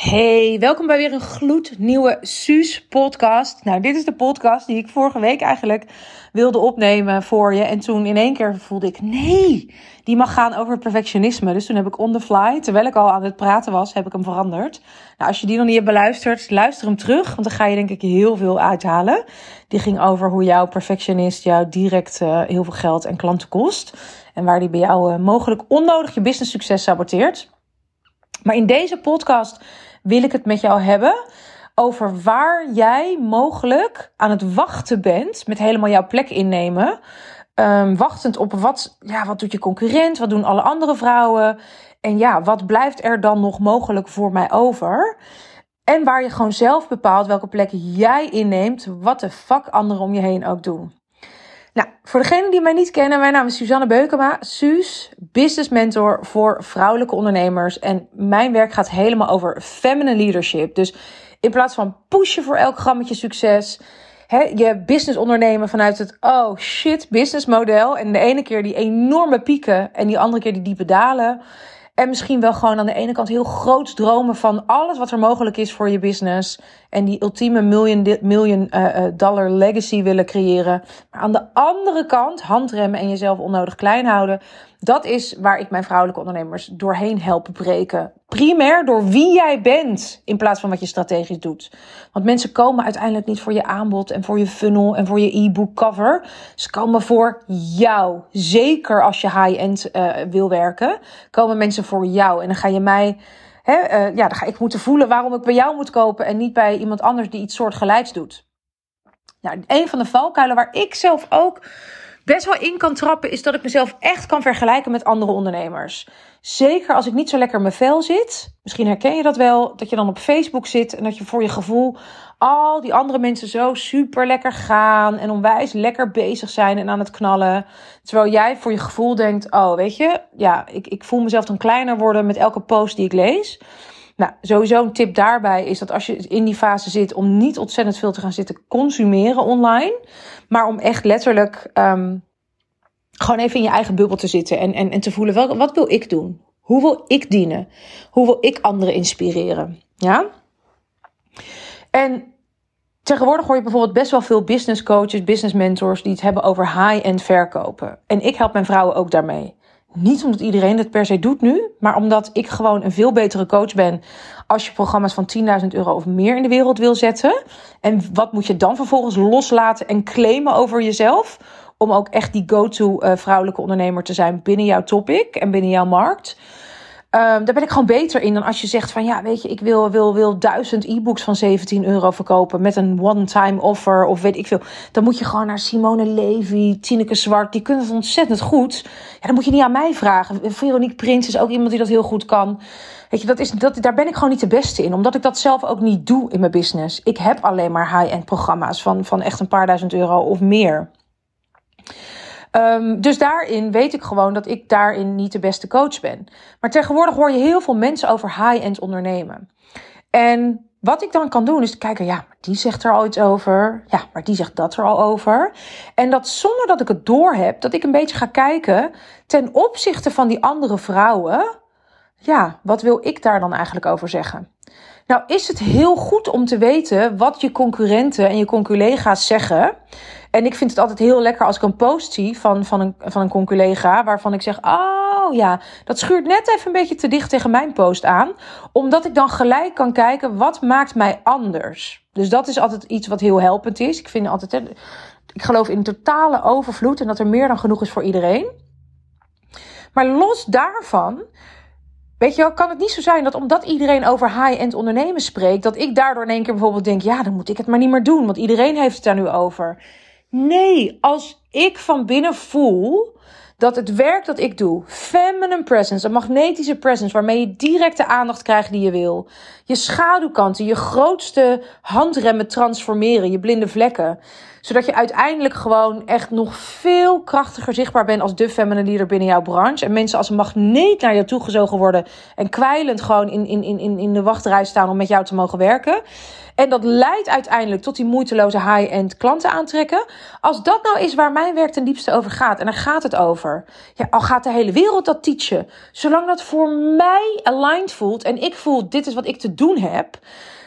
Hey, welkom bij weer een gloednieuwe Suus podcast. Nou, dit is de podcast die ik vorige week eigenlijk wilde opnemen voor je. En toen in één keer voelde ik, nee, die mag gaan over perfectionisme. Dus toen heb ik on the fly, terwijl ik al aan het praten was, heb ik hem veranderd. Nou, als je die nog niet hebt beluisterd, luister hem terug. Want dan ga je denk ik heel veel uithalen. Die ging over hoe jouw perfectionist jou direct uh, heel veel geld en klanten kost. En waar die bij jou uh, mogelijk onnodig je business succes saboteert. Maar in deze podcast wil ik het met jou hebben over waar jij mogelijk aan het wachten bent met helemaal jouw plek innemen. Um, wachtend op wat, ja, wat doet je concurrent, wat doen alle andere vrouwen. En ja, wat blijft er dan nog mogelijk voor mij over? En waar je gewoon zelf bepaalt welke plek jij inneemt, wat de fuck anderen om je heen ook doen. Nou, voor degenen die mij niet kennen, mijn naam is Suzanne Beukema, Suus, business mentor voor vrouwelijke ondernemers. En mijn werk gaat helemaal over feminine leadership. Dus in plaats van pushen voor elk grammetje succes, hè, je business ondernemen vanuit het oh shit business model. En de ene keer die enorme pieken en die andere keer die diepe dalen. En misschien wel gewoon aan de ene kant heel groot dromen van alles wat er mogelijk is voor je business. En die ultieme million, million uh, dollar legacy willen creëren. Maar aan de andere kant handremmen en jezelf onnodig klein houden. Dat is waar ik mijn vrouwelijke ondernemers doorheen help breken. Primair door wie jij bent in plaats van wat je strategisch doet. Want mensen komen uiteindelijk niet voor je aanbod en voor je funnel en voor je e-book cover. Ze komen voor jou. Zeker als je high-end uh, wil werken, komen mensen voor jou. En dan ga je mij He, uh, ja, dan ga ik moeten voelen waarom ik bij jou moet kopen en niet bij iemand anders die iets soortgelijks doet. Nou, een van de valkuilen waar ik zelf ook best wel in kan trappen, is dat ik mezelf echt kan vergelijken met andere ondernemers. Zeker als ik niet zo lekker in mijn vel zit. Misschien herken je dat wel, dat je dan op Facebook zit en dat je voor je gevoel al die andere mensen zo super lekker gaan en onwijs lekker bezig zijn en aan het knallen. Terwijl jij voor je gevoel denkt: Oh, weet je, ja, ik, ik voel mezelf dan kleiner worden met elke post die ik lees. Nou, sowieso een tip daarbij is dat als je in die fase zit, om niet ontzettend veel te gaan zitten consumeren online. Maar om echt letterlijk um, gewoon even in je eigen bubbel te zitten en, en, en te voelen: wat wil ik doen? Hoe wil ik dienen? Hoe wil ik anderen inspireren? Ja? En tegenwoordig hoor je bijvoorbeeld best wel veel business coaches, business mentors die het hebben over high-end verkopen. En ik help mijn vrouwen ook daarmee. Niet omdat iedereen het per se doet nu, maar omdat ik gewoon een veel betere coach ben als je programma's van 10.000 euro of meer in de wereld wil zetten. En wat moet je dan vervolgens loslaten en claimen over jezelf? Om ook echt die go-to uh, vrouwelijke ondernemer te zijn binnen jouw topic en binnen jouw markt. Um, daar ben ik gewoon beter in dan als je zegt van ja, weet je, ik wil, wil, wil duizend e-books van 17 euro verkopen met een one-time offer of weet ik veel. Dan moet je gewoon naar Simone Levy, Tineke Zwart, die kunnen het ontzettend goed. Ja, dan moet je niet aan mij vragen. Veronique Prins is ook iemand die dat heel goed kan. Weet je, dat is, dat, daar ben ik gewoon niet de beste in, omdat ik dat zelf ook niet doe in mijn business. Ik heb alleen maar high-end programma's van, van echt een paar duizend euro of meer. Um, dus daarin weet ik gewoon dat ik daarin niet de beste coach ben. Maar tegenwoordig hoor je heel veel mensen over high-end ondernemen. En wat ik dan kan doen is kijken, ja, die zegt er al iets over. Ja, maar die zegt dat er al over. En dat zonder dat ik het door heb, dat ik een beetje ga kijken ten opzichte van die andere vrouwen. Ja, wat wil ik daar dan eigenlijk over zeggen? Nou, is het heel goed om te weten wat je concurrenten en je conculega's zeggen. En ik vind het altijd heel lekker als ik een post zie van, van een, van een conculega waarvan ik zeg: Oh ja, dat schuurt net even een beetje te dicht tegen mijn post aan. Omdat ik dan gelijk kan kijken wat maakt mij anders. Dus dat is altijd iets wat heel helpend is. Ik vind altijd, ik geloof in totale overvloed en dat er meer dan genoeg is voor iedereen. Maar los daarvan Weet je wel, kan het niet zo zijn dat omdat iedereen over high-end ondernemen spreekt, dat ik daardoor in één keer bijvoorbeeld denk, ja, dan moet ik het maar niet meer doen, want iedereen heeft het daar nu over. Nee, als ik van binnen voel dat het werk dat ik doe, feminine presence, een magnetische presence, waarmee je direct de aandacht krijgt die je wil, je schaduwkanten, je grootste handremmen transformeren, je blinde vlekken, zodat je uiteindelijk gewoon echt nog veel krachtiger zichtbaar bent als de feminine leader binnen jouw branche. En mensen als een magneet naar jou toegezogen worden en kwijlend gewoon in, in, in, in de wachtrij staan om met jou te mogen werken. En dat leidt uiteindelijk tot die moeiteloze high-end klanten aantrekken. Als dat nou is waar mijn werk ten diepste over gaat, en daar gaat het over. Ja, al gaat de hele wereld dat teachen. Zolang dat voor mij aligned voelt en ik voel dit is wat ik te doen heb,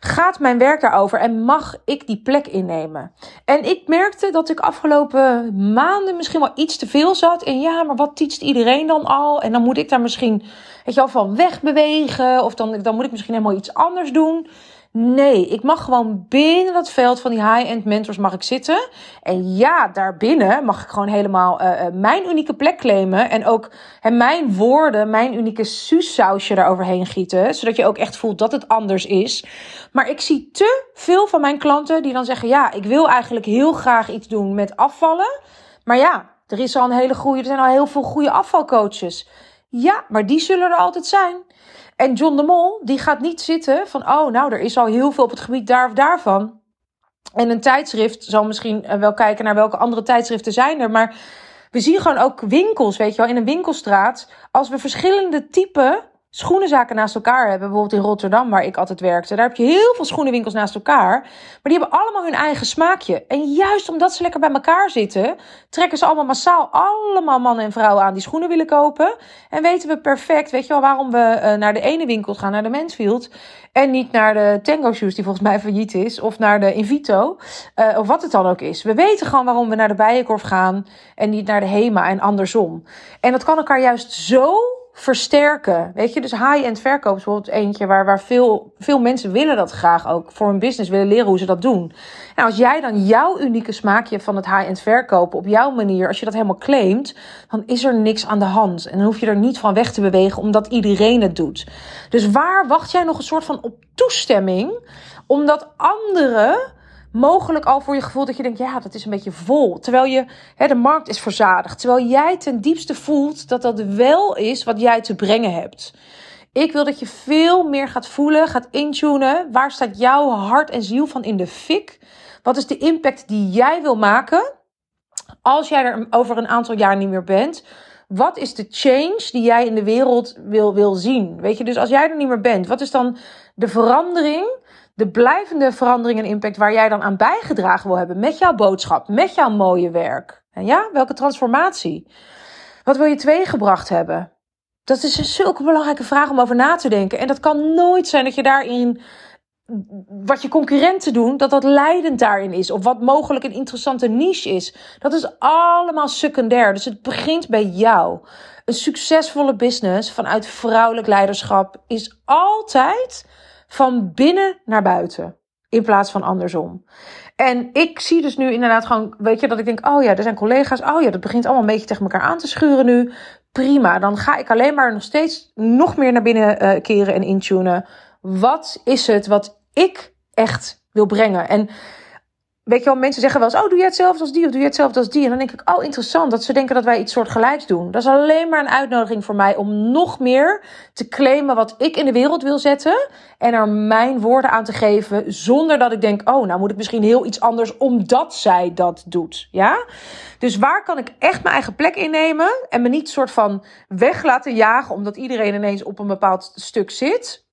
gaat mijn werk daarover en mag ik die plek innemen? En ik merkte dat ik afgelopen maanden misschien wel iets te veel zat. En ja, maar wat teacht iedereen dan al? En dan moet ik daar misschien, weet je wel, van wegbewegen. Of dan, dan moet ik misschien helemaal iets anders doen. Nee, ik mag gewoon binnen dat veld van die high-end mentors mag ik zitten. En ja, daarbinnen mag ik gewoon helemaal uh, mijn unieke plek claimen. En ook mijn woorden, mijn unieke suussausje daaroverheen gieten. Zodat je ook echt voelt dat het anders is. Maar ik zie te veel van mijn klanten die dan zeggen... ja, ik wil eigenlijk heel graag iets doen met afvallen. Maar ja, er is al een hele goede, er zijn al heel veel goede afvalcoaches. Ja, maar die zullen er altijd zijn. En John de Mol, die gaat niet zitten van, oh, nou, er is al heel veel op het gebied daar of daarvan. En een tijdschrift zal misschien eh, wel kijken naar welke andere tijdschriften zijn er. Maar we zien gewoon ook winkels, weet je wel, in een winkelstraat. Als we verschillende typen schoenenzaken naast elkaar hebben. Bijvoorbeeld in Rotterdam, waar ik altijd werkte. Daar heb je heel veel schoenenwinkels naast elkaar. Maar die hebben allemaal hun eigen smaakje. En juist omdat ze lekker bij elkaar zitten, trekken ze allemaal massaal allemaal mannen en vrouwen aan die schoenen willen kopen. En weten we perfect, weet je wel, waarom we uh, naar de ene winkel gaan, naar de Mansfield. En niet naar de Tango Shoes, die volgens mij failliet is. Of naar de Invito. Uh, of wat het dan ook is. We weten gewoon waarom we naar de Bijenkorf gaan. En niet naar de Hema en andersom. En dat kan elkaar juist zo versterken. Weet je, dus high-end verkoop is bijvoorbeeld eentje waar, waar veel, veel mensen willen dat graag ook voor hun business, willen leren hoe ze dat doen. En als jij dan jouw unieke smaakje van het high-end verkopen op jouw manier, als je dat helemaal claimt, dan is er niks aan de hand. En dan hoef je er niet van weg te bewegen omdat iedereen het doet. Dus waar wacht jij nog een soort van op toestemming, omdat anderen mogelijk al voor je gevoel dat je denkt, ja, dat is een beetje vol. Terwijl je, hè, de markt is verzadigd. Terwijl jij ten diepste voelt dat dat wel is wat jij te brengen hebt. Ik wil dat je veel meer gaat voelen, gaat intunen. Waar staat jouw hart en ziel van in de fik? Wat is de impact die jij wil maken als jij er over een aantal jaar niet meer bent? Wat is de change die jij in de wereld wil, wil zien? Weet je, dus als jij er niet meer bent, wat is dan de verandering de blijvende verandering en impact waar jij dan aan bijgedragen wil hebben met jouw boodschap, met jouw mooie werk. En ja, welke transformatie? Wat wil je teweeggebracht hebben? Dat is een zulke belangrijke vraag om over na te denken. En dat kan nooit zijn dat je daarin wat je concurrenten doen, dat dat leidend daarin is. Of wat mogelijk een interessante niche is. Dat is allemaal secundair. Dus het begint bij jou. Een succesvolle business vanuit vrouwelijk leiderschap is altijd van binnen naar buiten. In plaats van andersom. En ik zie dus nu inderdaad gewoon, weet je, dat ik denk, oh ja, er zijn collega's, oh ja, dat begint allemaal een beetje tegen elkaar aan te schuren nu. Prima, dan ga ik alleen maar nog steeds nog meer naar binnen uh, keren en intunen. Wat is het wat ik echt wil brengen? En weet je wel, mensen zeggen wel eens, oh, doe je hetzelfde als die of doe je hetzelfde als die? En dan denk ik, oh, interessant dat ze denken dat wij iets soortgelijks doen. Dat is alleen maar een uitnodiging voor mij om nog meer te claimen wat ik in de wereld wil zetten en er mijn woorden aan te geven zonder dat ik denk, oh, nou moet ik misschien heel iets anders omdat zij dat doet. Ja? Dus waar kan ik echt mijn eigen plek innemen en me niet soort van weg laten jagen omdat iedereen ineens op een bepaald stuk zit?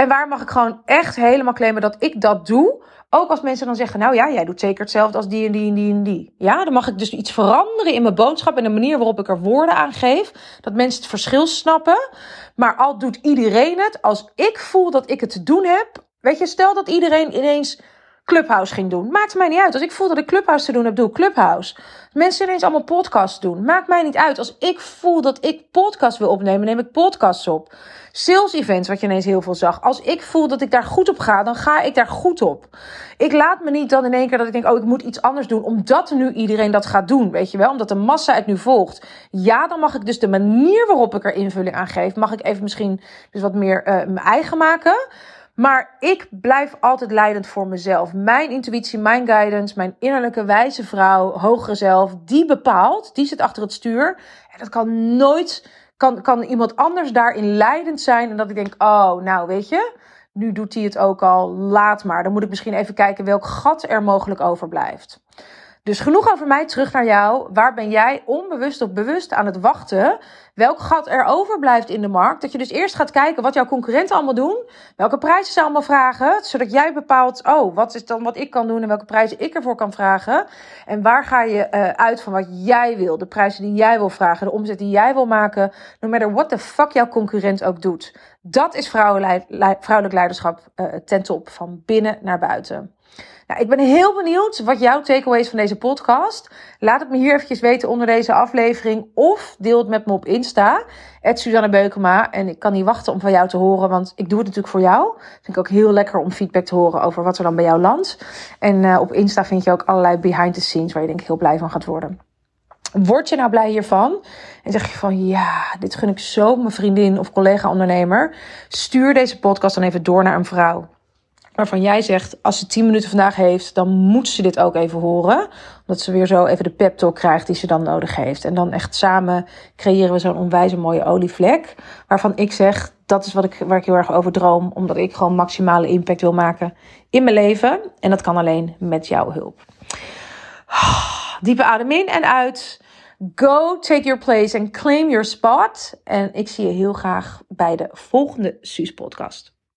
En waar mag ik gewoon echt helemaal claimen dat ik dat doe? Ook als mensen dan zeggen, nou ja, jij doet zeker hetzelfde als die en die en die en die. Ja, dan mag ik dus iets veranderen in mijn boodschap en de manier waarop ik er woorden aan geef. Dat mensen het verschil snappen. Maar al doet iedereen het, als ik voel dat ik het te doen heb. Weet je, stel dat iedereen ineens Clubhouse ging doen. Maakt mij niet uit. Als ik voel dat ik Clubhouse te doen heb, doe ik Clubhouse. Mensen ineens allemaal podcasts doen. Maakt mij niet uit. Als ik voel dat ik podcast wil opnemen, neem ik podcasts op. Sales events, wat je ineens heel veel zag. Als ik voel dat ik daar goed op ga, dan ga ik daar goed op. Ik laat me niet dan in één keer dat ik denk, oh, ik moet iets anders doen, omdat nu iedereen dat gaat doen, weet je wel? Omdat de massa het nu volgt. Ja, dan mag ik dus de manier waarop ik er invulling aan geef, mag ik even misschien dus wat meer uh, mijn eigen maken. Maar ik blijf altijd leidend voor mezelf. Mijn intuïtie, mijn guidance, mijn innerlijke wijze vrouw, hogere zelf, die bepaalt, die zit achter het stuur. En dat kan nooit, kan, kan iemand anders daarin leidend zijn. En dat ik denk, oh, nou weet je, nu doet hij het ook al, laat maar. Dan moet ik misschien even kijken welk gat er mogelijk overblijft. Dus genoeg over mij, terug naar jou. Waar ben jij onbewust of bewust aan het wachten? Welk gat er overblijft in de markt? Dat je dus eerst gaat kijken wat jouw concurrenten allemaal doen. Welke prijzen ze allemaal vragen. Zodat jij bepaalt, oh, wat is dan wat ik kan doen en welke prijzen ik ervoor kan vragen. En waar ga je uh, uit van wat jij wil. De prijzen die jij wil vragen. De omzet die jij wil maken. No matter what the fuck jouw concurrent ook doet. Dat is vrouwelijk leiderschap uh, ten top. Van binnen naar buiten. Nou, ik ben heel benieuwd wat jouw takeaway is van deze podcast. Laat het me hier eventjes weten onder deze aflevering. Of deel het met me op Insta. Suzanne Beukema. En ik kan niet wachten om van jou te horen. Want ik doe het natuurlijk voor jou. Vind ik ook heel lekker om feedback te horen over wat er dan bij jou landt. En uh, op Insta vind je ook allerlei behind the scenes. Waar je denk ik heel blij van gaat worden. Word je nou blij hiervan? En zeg je van ja, dit gun ik zo mijn vriendin of collega ondernemer. Stuur deze podcast dan even door naar een vrouw waarvan jij zegt, als ze 10 minuten vandaag heeft, dan moet ze dit ook even horen. Omdat ze weer zo even de pep talk krijgt die ze dan nodig heeft. En dan echt samen creëren we zo'n onwijs mooie olievlek. Waarvan ik zeg, dat is wat ik, waar ik heel erg over droom. Omdat ik gewoon maximale impact wil maken in mijn leven. En dat kan alleen met jouw hulp. Diepe adem in en uit. Go take your place and claim your spot. En ik zie je heel graag bij de volgende Suus podcast.